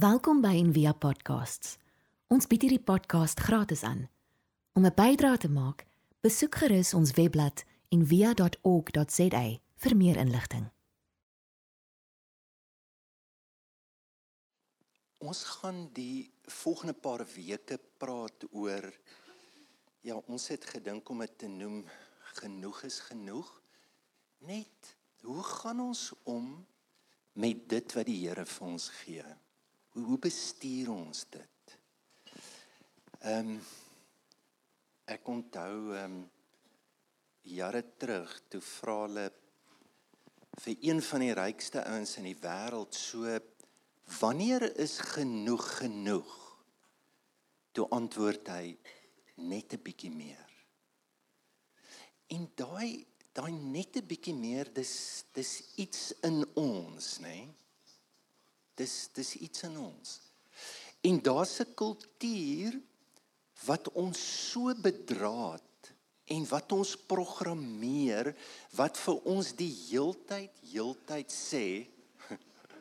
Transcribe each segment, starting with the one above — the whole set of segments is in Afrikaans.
Welkom by Envia Podcasts. Ons bied hierdie podcast gratis aan. Om 'n bydrae te maak, besoek gerus ons webblad en via.org.za vir meer inligting. Ons gaan die volgende paar weke praat oor ja, ons het gedink om dit te noem genoeg is genoeg. Net hoe gaan ons om met dit wat die Here vir ons gee? Hoe hoe bestuur ons dit? Ehm um, ek onthou ehm um, jare terug toe vra hulle vir een van die rykste ouens in die wêreld so wanneer is genoeg genoeg toe antwoord hy net 'n bietjie meer en daai daai net 'n bietjie meer dis dis iets in ons nê nee? Dis dis iets in ons. En daar's 'n kultuur wat ons so bedraad en wat ons programmeer wat vir ons die heeltyd heeltyd sê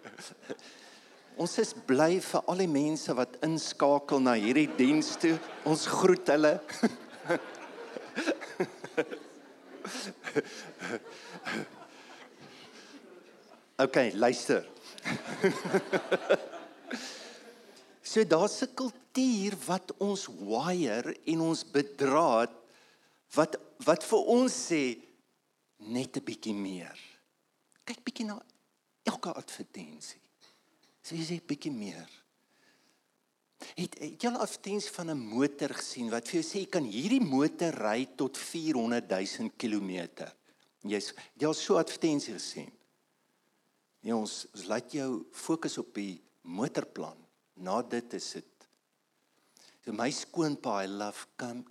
ons is bly vir al die mense wat inskakel na hierdie diens toe. Ons groet hulle. OK luister So daar's 'n kultuur wat ons wire en ons bedraad wat wat vir ons sê net 'n bietjie meer. Kyk bietjie na elke advertensie. Sê jy sê bietjie meer. Het het jy al advertensie van 'n motor gesien wat vir jou sê jy kan hierdie motor ry tot 400 000 km? Jy's jy al so advertensie gesien? Nee, ons ons laat jou fokus op die motorplan. Na dit is dit. So my skoonpa, I love Cam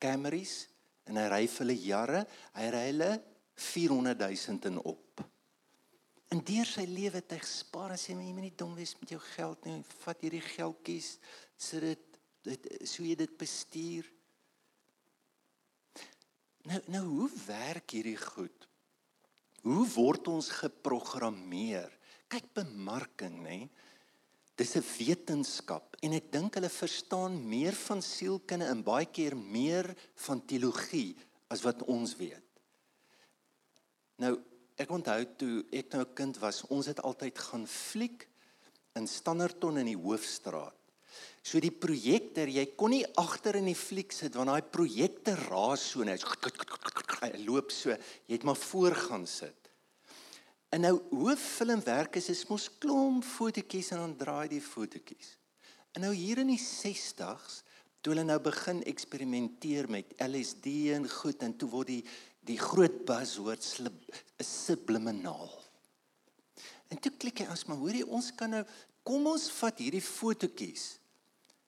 Camrys en hy ry vir hulle jare, hy ry hulle 400 000 in op. En deur sy lewe het hy gespaar en sê my jy moet nie dom wees met jou geld nie. Vat hierdie geldjies, sit dit dit so jy dit bestuur. Nou nou hoe werk hierdie goed? Hoe word ons geprogrammeer? Kyk bemarking, nê? Dis 'n wetenskap en ek dink hulle verstaan meer van sielkunde en baie keer meer van teologie as wat ons weet. Nou, ek onthou toe ek nou 'n kind was, ons het altyd gaan fliek in Standerton in die Hoofstraat. So die projektor, jy kon nie agter in die fliek sit want daai projektor raas so net. Hy loop so, jy het maar voor gaan sit. En nou hoe film werk is is mos klomp fotootjies en dan draai die fotootjies. En nou hier in die 60s toe hulle nou begin eksperimenteer met LSD en goed en toe word die die groot buzzword subliminaal. En toe klik jy as maar hoorie ons kan nou kom ons vat hierdie fotootjies.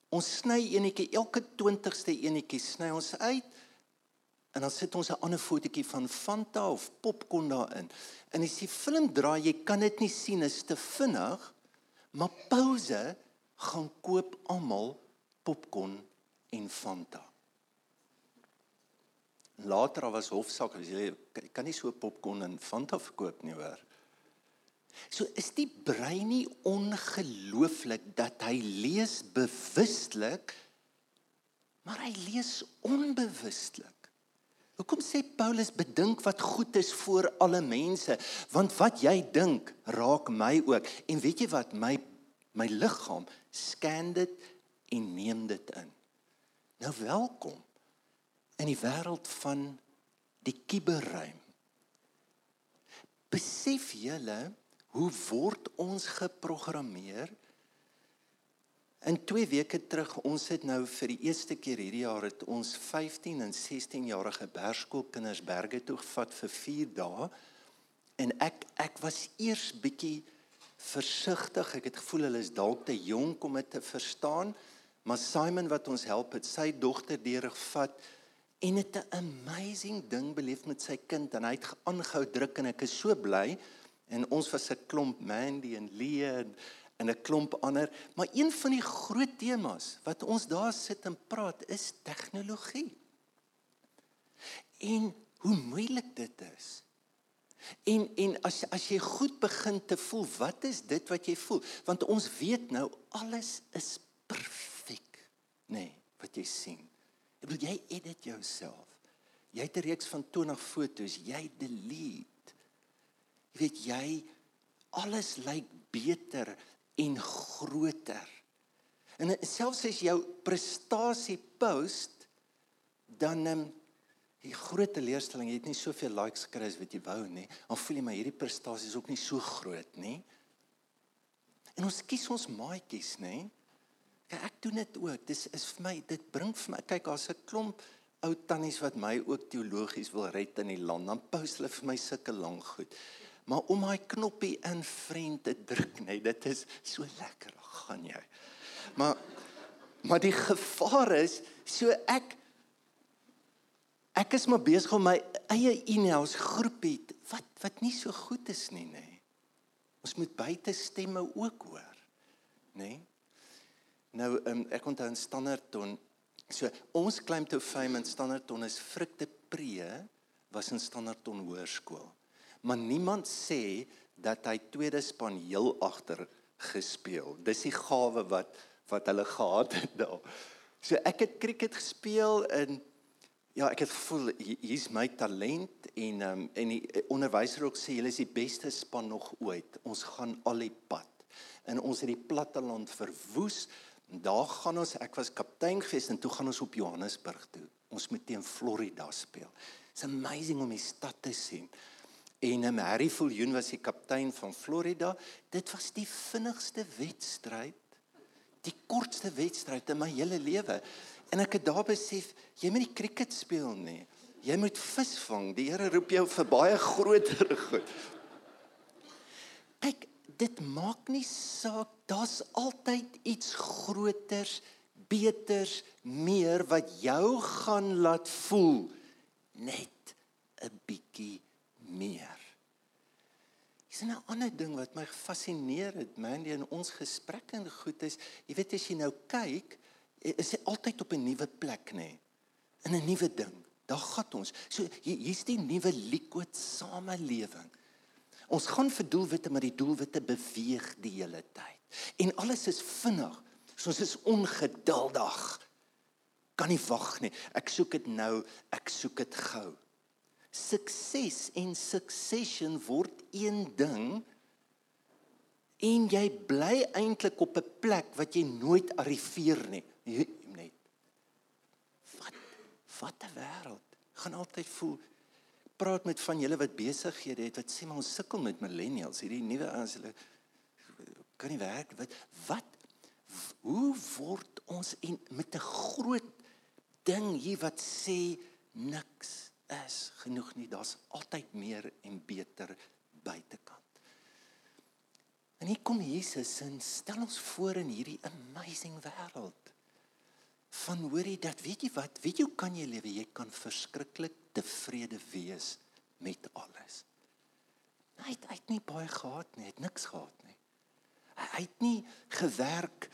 Ons sny enetjie elke 20ste enetjie sny ons uit En dan sit ons 'n ander fotootjie van Fanta of popcorn daarin. En as die film draai, jy kan dit nie sien, is te vinnig. Maar pouse gaan koop almal popcorn en Fanta. Later was hofsaak, jy kan nie so popcorn en Fanta verkoop nie, hoor. So is die brein nie ongelooflik dat hy lees bewustelik, maar hy lees onbewustelik. Hoekom sê Paulus bedink wat goed is vir alle mense? Want wat jy dink, raak my ook. En weet jy wat? My my liggaam scan dit en neem dit in. Nou welkom in die wêreld van die kuberruim. Besef julle hoe word ons geprogrammeer? In 2 weke terug, ons het nou vir die eerste keer hierdie jaar het ons 15 en 16 jarige Bergskoolkinders berge toe gevat vir 4 dae. En ek ek was eers bietjie versigtig. Ek het gevoel hulle is dalk te jonk om dit te verstaan. Maar Simon wat ons help het, sy dogter deurgevat en het 'n amazing ding beleef met sy kind en hy het aangehou druk en ek is so bly en ons was 'n klomp Mandy en Lee en en 'n klomp ander, maar een van die groot temas wat ons daar sit en praat is tegnologie. En hoe moeilik dit is. En en as as jy goed begin te voel, wat is dit wat jy voel? Want ons weet nou alles is perfek, nê, nee, wat jy sien. Ek bedoel jy edit jouself. Jy het 'n reeks van 20 foto's, jy delete. Weet jy alles lyk beter en groter. En selfs as jou prestasie post dan um, die groot teleurstelling, jy het nie soveel likes gekry as wat jy wou nie. Dan voel jy maar hierdie prestasie is ook nie so groot nie. En ons kies ons maatjies, nê? Kyk, ek doen dit ook. Dis is vir my, dit bring vir my kyk daar's 'n klomp ou tannies wat my ook teologies wil red in die land. Dan post hulle vir my sulke lank goed. Maar om daai knoppie in vriend te druk, nê, dit is so lekker. Gaan jy. Maar maar die gevaar is so ek ek is maar besig om my eie e-mails groepie wat wat nie so goed is nie nê. Ons moet buite stemme ook hoor. Nê? Nou um, ek onthou in Standerton so ons claim to fame in Standerton is Frikte Pre was in Standerton Hoërskool. Maar niemand sê dat hy tweede span heel agter gespeel. Dis die gawe wat wat hulle gehad het daar. So ek het cricket gespeel in Ja, ek het gevoel hier's my talent en um, en die eh, onderwyser ook sê julle is die beste span nog ooit. Ons gaan al die pad. En ons het die platteland verwoes. Daar gaan ons, ek was kaptein gewees en toe gaan ons op Johannesburg toe. Ons moet teen Florida speel. It's amazing om die stad te sien. En um, Harry Viljoen was die kaptein van Florida. Dit was die vinnigste wedstryd. Die kortste wedstryd in my hele lewe. En ek het daar besef, jy moet nie cricket speel nie. Jy moet visvang. Die Here roep jou vir baie groter goed. Kyk, dit maak nie saak. Daar's altyd iets groters, beters, meer wat jou gaan laat voel net 'n bietjie meer. Dis 'n ander ding wat my gefassineer het, man, in ons gesprekke en goed is, jy weet as jy nou kyk, is hy altyd op 'n nuwe plek nê? In 'n nuwe ding. Daar gaan ons. So hier's die nuwe liquid samelewing. Ons gaan vir doelwitte maar die doelwitte beweeg die hele tyd. En alles is vinnig. So ons is ongeduldig. Kan nie wag nie. Ek soek dit nou. Ek soek dit gou sukses en succession word een ding en jy bly eintlik op 'n plek wat jy nooit arriveer nie. Net wat wat 'n wêreld gaan altyd voel praat met van julle wat besighede het wat sê maar ons sukkel met millennials hierdie nuwe ouens hulle kan nie werk. Wat wat hoe word ons in met 'n groot ding hier wat sê niks is genoeg nie daar's altyd meer en beter buitekant En hier kom Jesus en stel ons voor in hierdie amazing wêreld van hoorie dat weet jy wat, weet jy hoe kan jy lewe? Jy kan verskriklik tevrede wees met alles. Hy het, hy het nie baie gehad nie, het niks gehad nie. Hy, hy het nie gewerk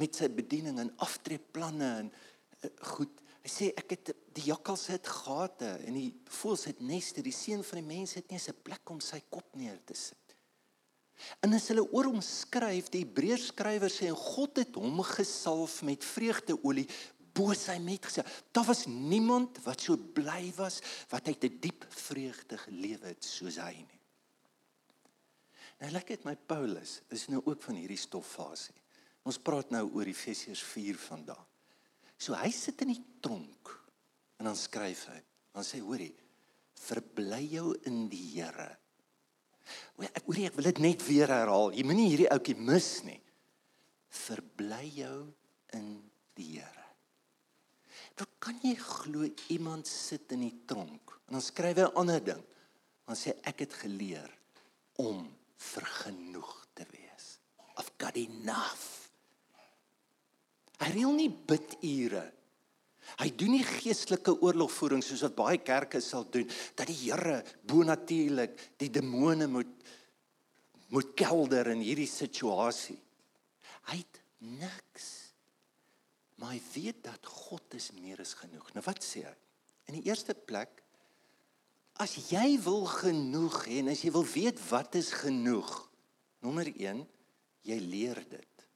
met sy bediening en aftreeplanne en uh, goed. Hy sê ek het die jakkals het gate en die voëls het neste, die seun van die mens het nie 'n plek om sy kop neer te sit. En as hulle oor hom skryf, die Hebreërs skrywer sê en God het hom gesalf met vreugdeolie bo sy met gesê. Daar was niemand wat so bly was wat uit 'n diep vreugde gelewe het soos hy nie. Nou lekker dit my Paulus is nou ook van hierdie stoffasie. Ons praat nou oor Efesiërs 4 vandag. So hy sit in die tronk en dan skryf hy. Dan sê hoorie, verbly jou in die Here Ek hoor ek wil dit net weer herhaal. Jy moenie hierdie ouetjie mis nie. Verbly jou in die Here. Wat kan jy glo iemand sit in die tronk en dan skryf hy 'n ander ding. Dan sê ek het geleer om vergenoeg te wees. I've got enough. Hy reël nie bidure Hy doen nie geestelike oorlogvoering soos wat baie kerke sal doen dat die Here bonatuurlik die demone moet moet kelder in hierdie situasie. Hy het niks. Maar hy weet dat God is meer as genoeg. Nou wat sê hy? In die eerste plek as jy wil genoeg hê en as jy wil weet wat is genoeg, nommer 1, jy leer dit.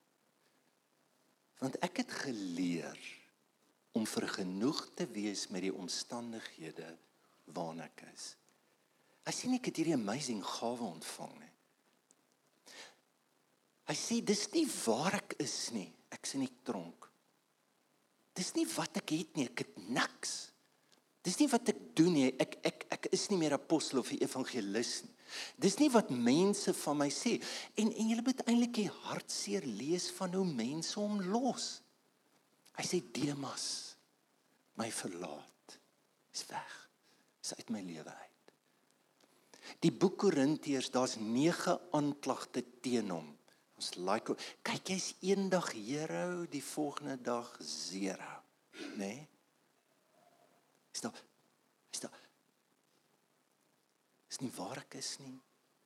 Want ek het geleer om vergenoeg te wees met die omstandighede waarna ek is. Hy sien ek het hierdie amazing gawe ontvang nie. Hy sê dis nie waar ek is nie. Ek's in die tronk. Dis nie wat ek het nie, ek het niks. Dis nie wat ek doen nie. Ek ek ek is nie meer apostel of evangelis nie. Dis nie wat mense van my sê en en jy moet eintlik die hartseer lees van hoe mense hom los. Hy sê Demas my verlaat. Is weg. Is uit my lewe uit. Die boek Korintiërs, daar's 9 aanklagte teen hom. Ons like kyk jy's eendag hero, die volgende dag zero, né? Nee? Is daar is daar Is nie waar ek is nie.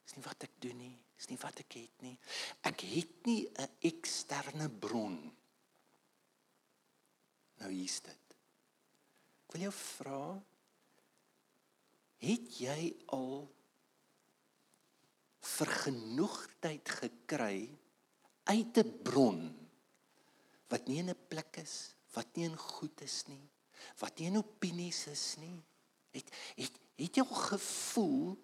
Is nie wat ek doen nie. Is nie wat ek het nie. Ek het nie 'n eksterne bron. Nou hier's dit. Ek wil jou vra het jy al vergenoegdheid gekry uit 'n bron wat nie in 'n plek is wat nie in goed is nie wat nie in opinies is nie het het het jy al gevoel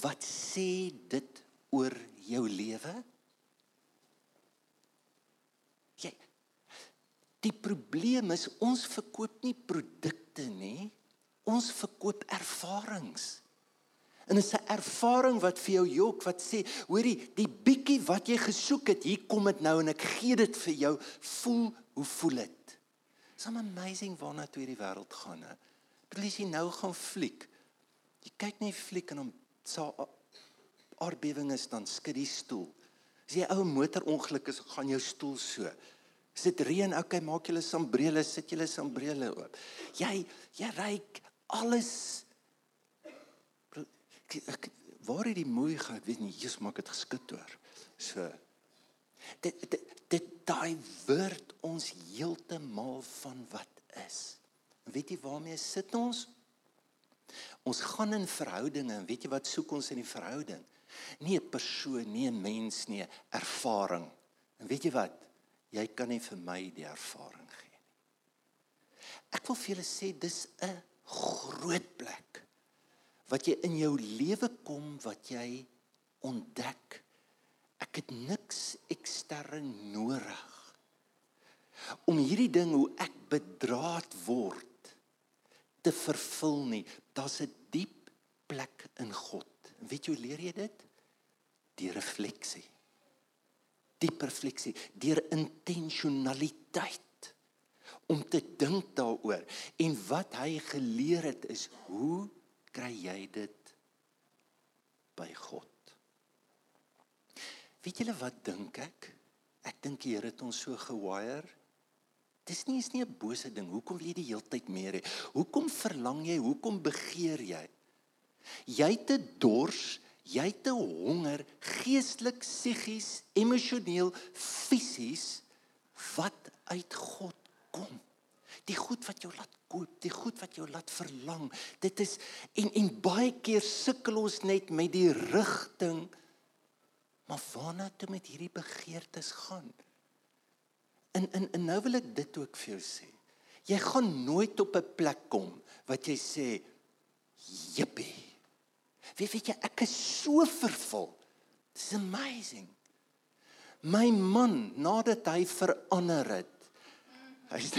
wat sê dit oor jou lewe jy die probleem is ons verkoop nie produkte nie ons verkoop ervarings En dit is 'n ervaring wat vir jou jok wat sê, hoorie, die bietjie wat jy gesoek het, hier kom dit nou en ek gee dit vir jou. Voel, hoe voel dit? It's amazing waarna toe hierdie wêreld gaan, hè. Bedoel jy nou gaan fliek? Jy kyk net fliek en hom sa aardbewing is dan skud die stoel. As jy ou motorongeluk is, gaan jou stoel so. As dit reën, okay, maak julle sambrele, sit julle sambrele oop. Jy jy ry alles. Ek waar het die mooi gaan? Ek weet nie Jesus maak dit geskit hoor. So dit dit dit daai word ons heeltemal van wat is. Weet jy waarmee sit ons? Ons gaan in verhoudinge en weet jy wat soek ons in die verhouding? Nie 'n persoon nie 'n mens nie ervaring. En weet jy wat jy kan nie vir my die ervaring gee nie. Ek wil vir julle sê dis 'n groot plek wat jy in jou lewe kom wat jy ontdek. Ek het niks ekstern nodig om hierdie ding hoe ek bedraad word te vervul nie. Daar's 'n diep plek in God. En weet jy hoe leer jy dit? Deur refleksie diep refleksie deur intentionaliteit om te dink daaroor en wat hy geleer het is hoe kry jy dit by God. Weet julle wat dink ek? Ek dink die Here het ons so gewire. Dis nie is nie 'n bose ding. Hoekom wil jy die hele tyd meer hê? Hoekom verlang jy? Hoekom begeer jy? Jy het 'n dors, jy het 'n honger, geestelik, psigies, emosioneel, fisies wat uit God kom. Die goed wat jou laat koop, die goed wat jou laat verlang. Dit is en en baie keer sukkel ons net met die rigting. Maar waarna toe met hierdie begeertes gaan? En en en nou wil ek dit ook vir jou sê. Jy gaan nooit op 'n plek kom wat jy sê jippie. Wie weet jy ek is so vervul. It's amazing. My man nadat hy verander het. Hy's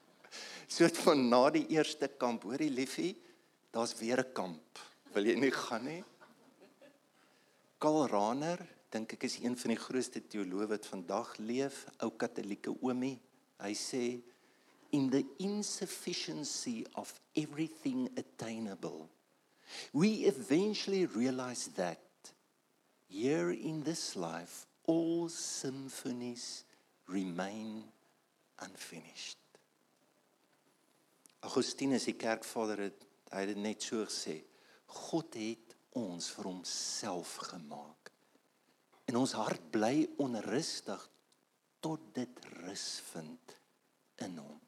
soort van na die eerste kamp, hoorie liefie, daar's weer 'n kamp. Wil jy nie gaan nie? Karl Rahner, dink ek is een van die grootste teoloë wat vandag leef, ou Katolieke oomie. Hy sê in the insufficiency of everything attainable we eventually realize that here in this life all symphonies remain unfinished. Augustinus die kerkvader het hy het net so gesê God het ons vir homself gemaak. En ons hart bly onrustig tot dit rus vind in hom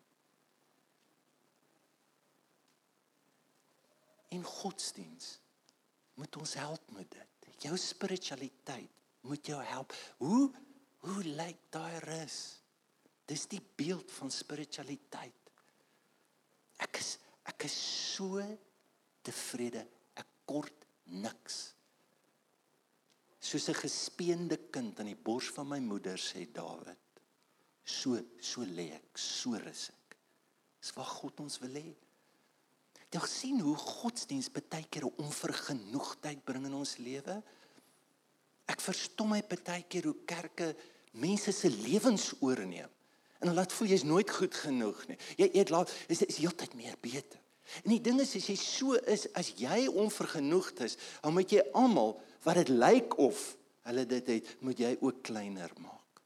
en godsdiens moet ons help met dit. Jou spiritualiteit moet jou help. Hoe hoe lyk daai rus? Dis die beeld van spiritualiteit. Ek is ek is so tevrede. Ek kort niks. Soos 'n gespeende kind aan die bors van my moeder sê Dawid. So so lê ek, so rus ek. Dis wat God ons wil hê. Jy sien hoe godsdiens baie keer 'n onvergenoegdheid bring in ons lewe. Ek verstom my baie keer hoe kerke mense se lewens oorneem. En hulle laat voel jy's nooit goed genoeg nie. Jy jy laat is is heeltyd meer beter. En die ding is as jy so is, as jy onvergenoegd is, dan moet jy almal wat dit lyk of hulle dit het, moet jy ook kleiner maak.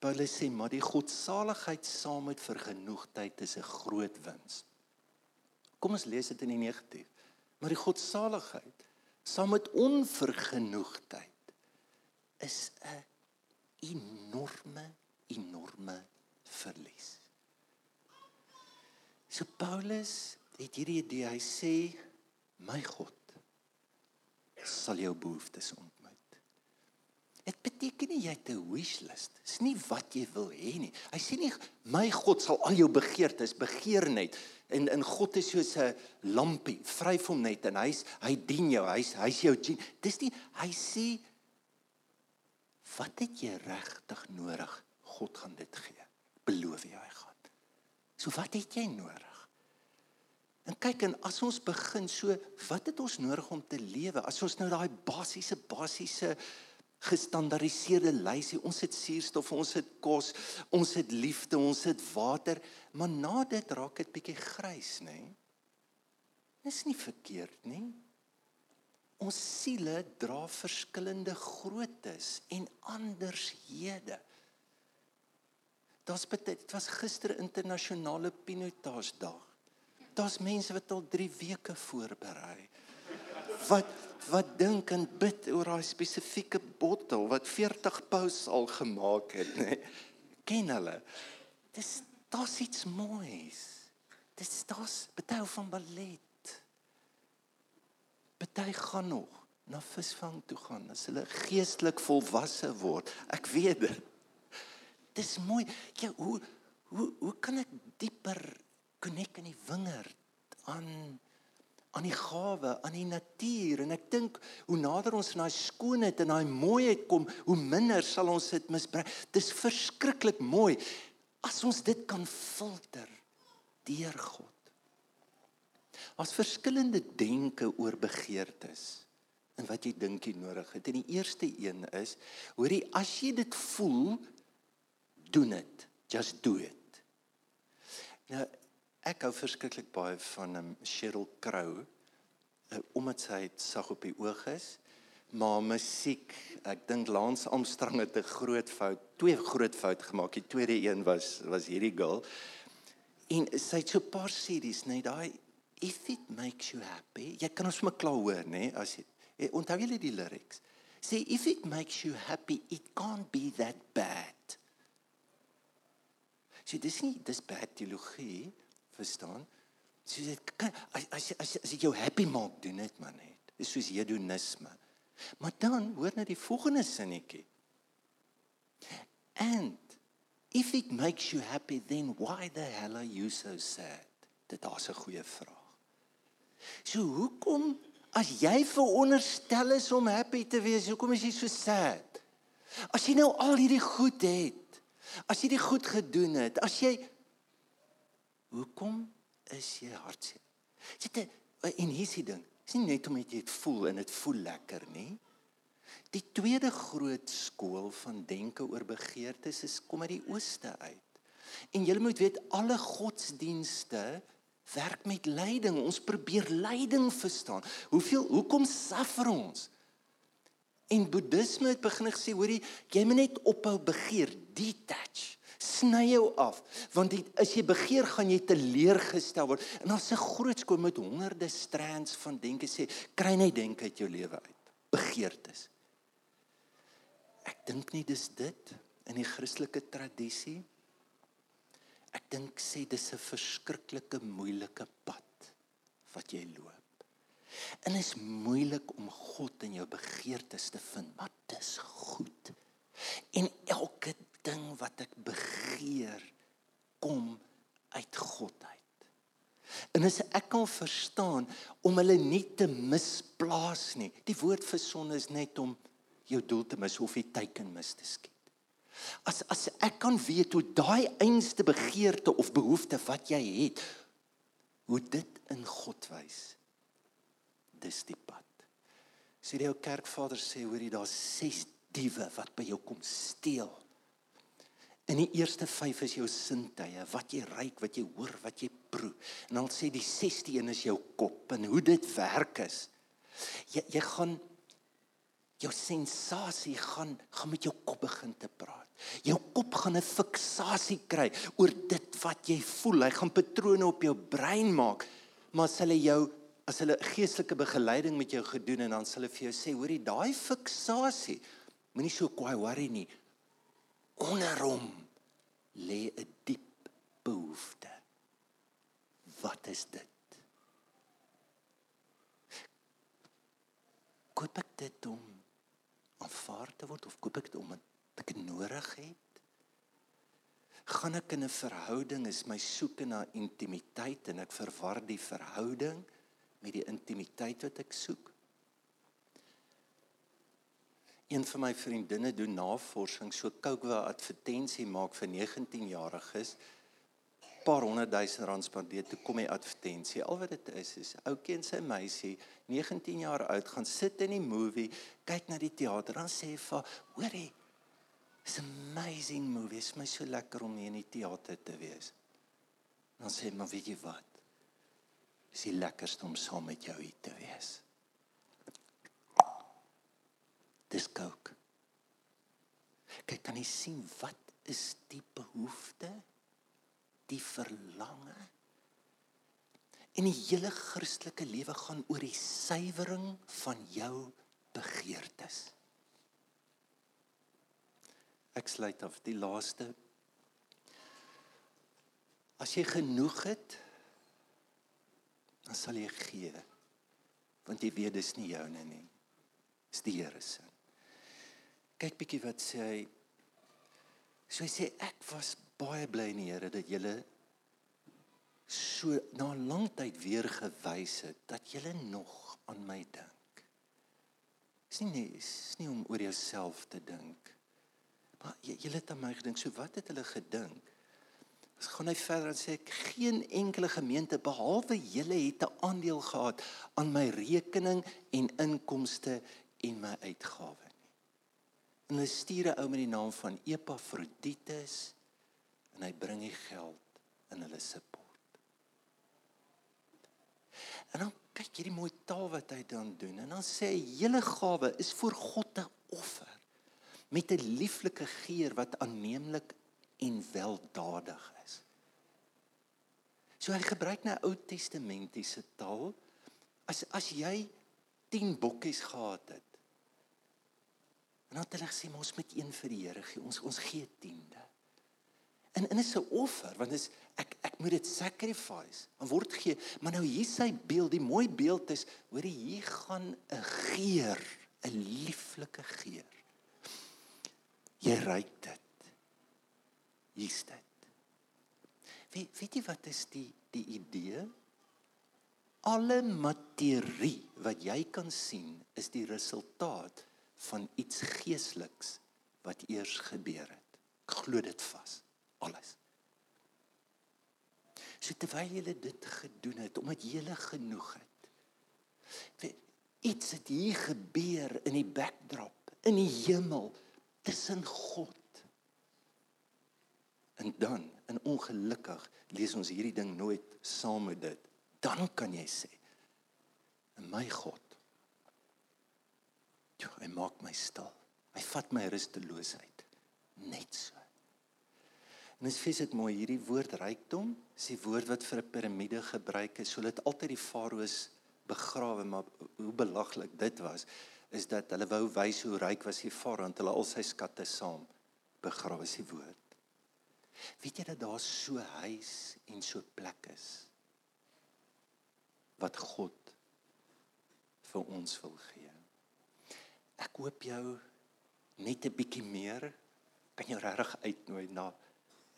Paulus sê maar die godsaligheid saam met vergenoegdheid is 'n groot wins. Kom ons lees dit in die negatief. Maar die godsaligheid saam met onvergenoegdheid is 'n enorme enorme verlies. So Paulus het hierdie idee, hy sê my God sal jou behoeftes ontmoet. Dit beteken nie jy het 'n wishlist. Dis nie wat jy wil hê nie. Hy sê nie my God sal al jou begeertes begeer net en in God is soos 'n lampie, vryf hom net en hy's hy dien jou, hy's hy's jou dien. Dis nie hy sê wat het jy regtig nodig? God gaan dit gee. Beloof jy hy gaan. So wat het jy nodig? En kyk en as ons begin so, wat het ons nodig om te lewe? As ons nou daai basiese basiese gestandaardiseerde lysie. Ons het suurstof, ons het kos, ons het liefde, ons het water, maar na dit raak dit bietjie grys, nê? Nee? Dis nie verkeerd nie. Ons siele dra verskillende groottes en andershede. Daar's baie dit was gister internasionale pinotaasdag. Daar's mense wat al 3 weke voorberei. Wat wat dink en bid oor daai spesifieke bottel wat 40 paus al gemaak het, nê? Ken hulle? Dis daar's iets moois. Dis daar's baie van ballet. Baie gaan nog na visvang toe gaan as hulle geestelik volwasse word. Ek weet dit. Dis mooi. Ja, hoe hoe hoe kan ek dieper konnek in die wingerd aan aan die gawe, aan die natuur en ek dink hoe nader ons aan daai skoonheid en daai mooiheid kom, hoe minder sal ons dit misbruik. Dis verskriklik mooi as ons dit kan filter deur God. As verskillende denke oor begeertes en wat jy dink jy nodig het. En die eerste een is, hoorie, as jy dit voel, doen dit. Just do it. Nou ek hou verskriklik baie van um, Sheryl Crow uh, omdat sy sag op die oog is. Maar musiek ek dink Lance Armstrong het 'n groot fout twee groot fout gemaak. Die tweede een was was hierdie girl. En sy het so 'n paar series net daai if it makes you happy. Jy kan ons mekaar hoor nê as jy eh, onthou jy die lyrics? Sê if it makes you happy it can't be that bad. Sê dis nie dis bad teologie verstaan? So dit kan as as as, as dit jou happy maak, doen dit maar net. Dis soos hedonisme. Maar dan hoor net die volgende sinnetjie. And if it makes you happy, then why the hell are you so sad? Dit is 'n goeie vraag. So hoekom as jy veronderstel is om happy te wees, hoekom is jy so sad? As jy nou al hierdie goed het, as jy dit goed gedoen het, as jy Hoekom is jy hartseer? Sit en hier's die ding. Dis nie net omdat jy dit voel en dit voel lekker nie. Die tweede groot skool van denke oor begeertes is kom uit die ooste uit. En jy moet weet alle godsdienste werk met lyding. Ons probeer lyding verstaan. Hoeveel hoekom suffer ons? En boeddhisme het begin gesê, hoorie, jy moet net ophou begeer, detach sny jou af want die, as jy begeer gaan jy teleurgestel word en daar's 'n groot skool met honderde strands van denke sê kry net denke uit jou lewe uit begeertes ek dink nie dis dit in die Christelike tradisie ek dink sê dis 'n verskriklike moeilike pad wat jy loop. En is moeilik om God in jou begeertes te vind, maar dis goed. En elke ding wat ek begeer kom uit God uit. En as ek kan verstaan om hulle nie te misplaas nie. Die woord vir sonde is net om jou doel te mis of die teiken mis te skiet. As as ek kan weet hoe daai einste begeerte of behoefte wat jy het, hoe dit in God wys. Dis die pad. Sê die ou kerkvader sê hoor jy daar's ses diewe wat by jou kom steel. In die eerste 5 is jou sintuie, wat jy ruik, wat jy hoor, wat jy proe. En dan sê die 6ste een is jou kop en hoe dit werk is. Jy jy gaan jou sensasie gaan gaan met jou kop begin te praat. Jou kop gaan 'n fiksasie kry oor dit wat jy voel. Hy gaan patrone op jou brein maak. Maar as hulle jou as hulle geestelike begeleiding met jou gedoen en dan sal hulle vir jou sê, hoorie, daai fiksasie moenie so kwaai worry nie. Onder hom lê 'n diep behoefte. Wat is dit? Koop ek dit om aanvaar te word of koop ek dit omdat ek dit nodig het? Gaan ek in 'n verhouding is my soeke na intimiteit en ek verwar die verhouding met die intimiteit wat ek soek? Een van my vriendinne doen navorsing, so 'n advertensie maak vir 19-jariges. Paar honderd duisend rand spandeer toe kom die advertensie. Al wat dit is is oukie en sy meisie, 19 jaar oud, gaan sit in die movie, kyk na die teater, dan sê vir, "Hoorie, it's amazing movie. Dit is my so lekker om hier in die teater te wees." Dan sê maar, "Weet jy wat? Dis die lekkerste om saam met jou hier te wees." Dis kook. Kyk, kan jy sien wat is die behoefte? Die verlange. En die hele Christelike lewe gaan oor die suiwering van jou begeertes. Ek sluit af die laaste. As jy genoeg het, dan sal jy gee. Want jy weet dis nie joune nie. Dis die Here se kyk bietjie wat sê hy. So hy sê ek was baie bly in die Here dat julle so na lang tyd weer gewys het dat julle nog aan my dink. Dis nie is nie om oor jouself te dink. Maar julle het aan my gedink. So wat het hulle gedink? As gaan hy verder en sê ek geen enkele gemeente behalwe julle het 'n aandeel gehad aan my rekening en inkomste en my uitgawes. En hulle stuur 'n ou met die naam van Epafroditus en hy bring die geld in hulle support. En dan kyk hierdie mooi taal wat hy dan doen en dan sê hy hele gawe is vir God 'n offer met 'n lieflike geur wat aanneemlik en weldadig is. So hy gebruik nou Ou Testamentiese taal. As as jy 10 bokkies gehad het En dan het hulle gesê ons moet een vir die Here gee. Ons ons gee tiende. En en is 'n offer want is ek ek moet dit sacrifice. Dan word gee, maar nou hier sy beeld, die mooi beeld is hoor hier gaan 'n geur, 'n lieflike geur. Jy ruik dit. Hier's dit. Wie weet jy wat is die die idee? Alle materie wat jy kan sien is die resultaat van iets geesteliks wat eers gebeur het. Ek glo dit vas. Alles. So terwyl jy dit gedoen het omdat jy genoeg het. Iets het hier gebeur in die backdrop, in die hemel tussen God. En dan, en ongelukkig, lees ons hierdie ding nooit saam met dit. Dan kan jy sê, "In my God Hy maak my stil. Hy vat my rusteloosheid net so. En dis fees dit mooi hierdie woord rykdom, is die woord wat vir 'n piramide gebruik is. So hulle het altyd die farao's begrawe, maar hoe belaglik dit was is dat hulle wou wys hoe ryk was die farao en hulle al sy skatte saam begrawe is die woord. Weet jy dat daar so huis en so plek is wat God vir ons wil gee. Ek hoop jou net 'n bietjie meer kan jou regtig uitnooi na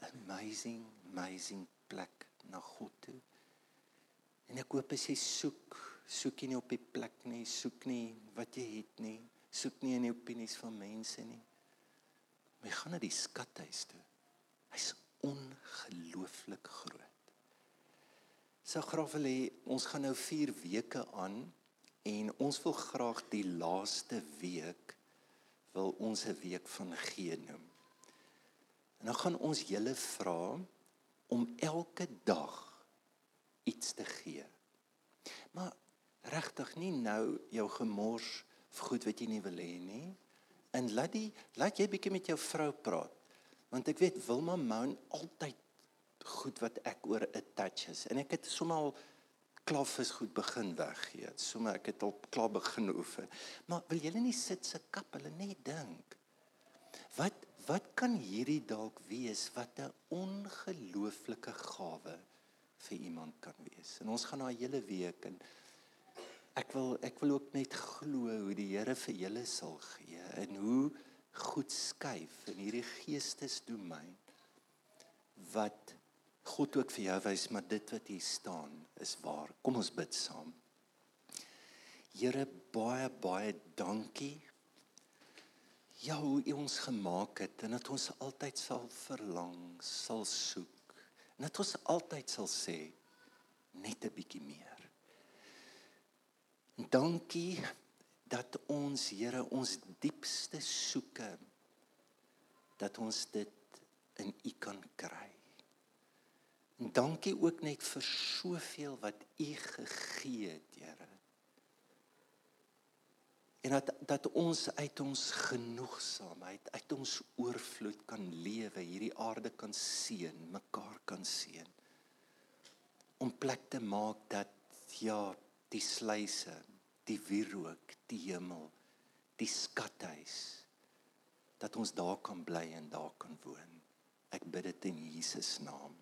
amazing amazing plek na God toe. En ek hoop as jy soek, soek jy nie op die plek nie, soek nie wat jy het nie, soek nie in die opinies van mense nie. Maar jy gaan na die skathuis toe. Hy's ongelooflik groot. So graag wil hê ons gaan nou 4 weke aan en ons wil graag die laaste week wil ons 'n week van gee noem. En dan gaan ons julle vra om elke dag iets te gee. Maar regtig nie nou jou gemors vir goed wat jy nie wil hê nie. En laat die laat jy bietjie met jou vrou praat. Want ek weet Wilma Moun altyd goed wat ek oor 'n touch is en ek het sommer al klafs goed begin weggee. Sommige ek het al klaar begin oefen. Maar wil julle nie sit se kap hulle net dink. Wat wat kan hierdie dalk wees wat 'n ongelooflike gawe vir iemand kan wees? En ons gaan na hele week en ek wil ek wil ook net glo hoe die Here vir julle sal gee en hoe goed skuif in hierdie geestesdomein wat God ook vir jou wys maar dit wat hier staan is waar. Kom ons bid saam. Here baie baie dankie. Ja, hoe U ons gemaak het en dat ons altyd sal verlang, sal soek. En dat ons altyd sal sê net 'n bietjie meer. Dankie dat ons Here ons diepste soeke dat ons dit in U kan kry. En dankie ook net vir soveel wat U gegee het, Here. En dat dat ons uit ons genoegsaamheid, uit ons oorvloed kan lewe, hierdie aarde kan seën, mekaar kan seën. Om plek te maak dat ja, die sluise, die wierook, die hemel, die skathuis dat ons daar kan bly en daar kan woon. Ek bid dit in Jesus naam.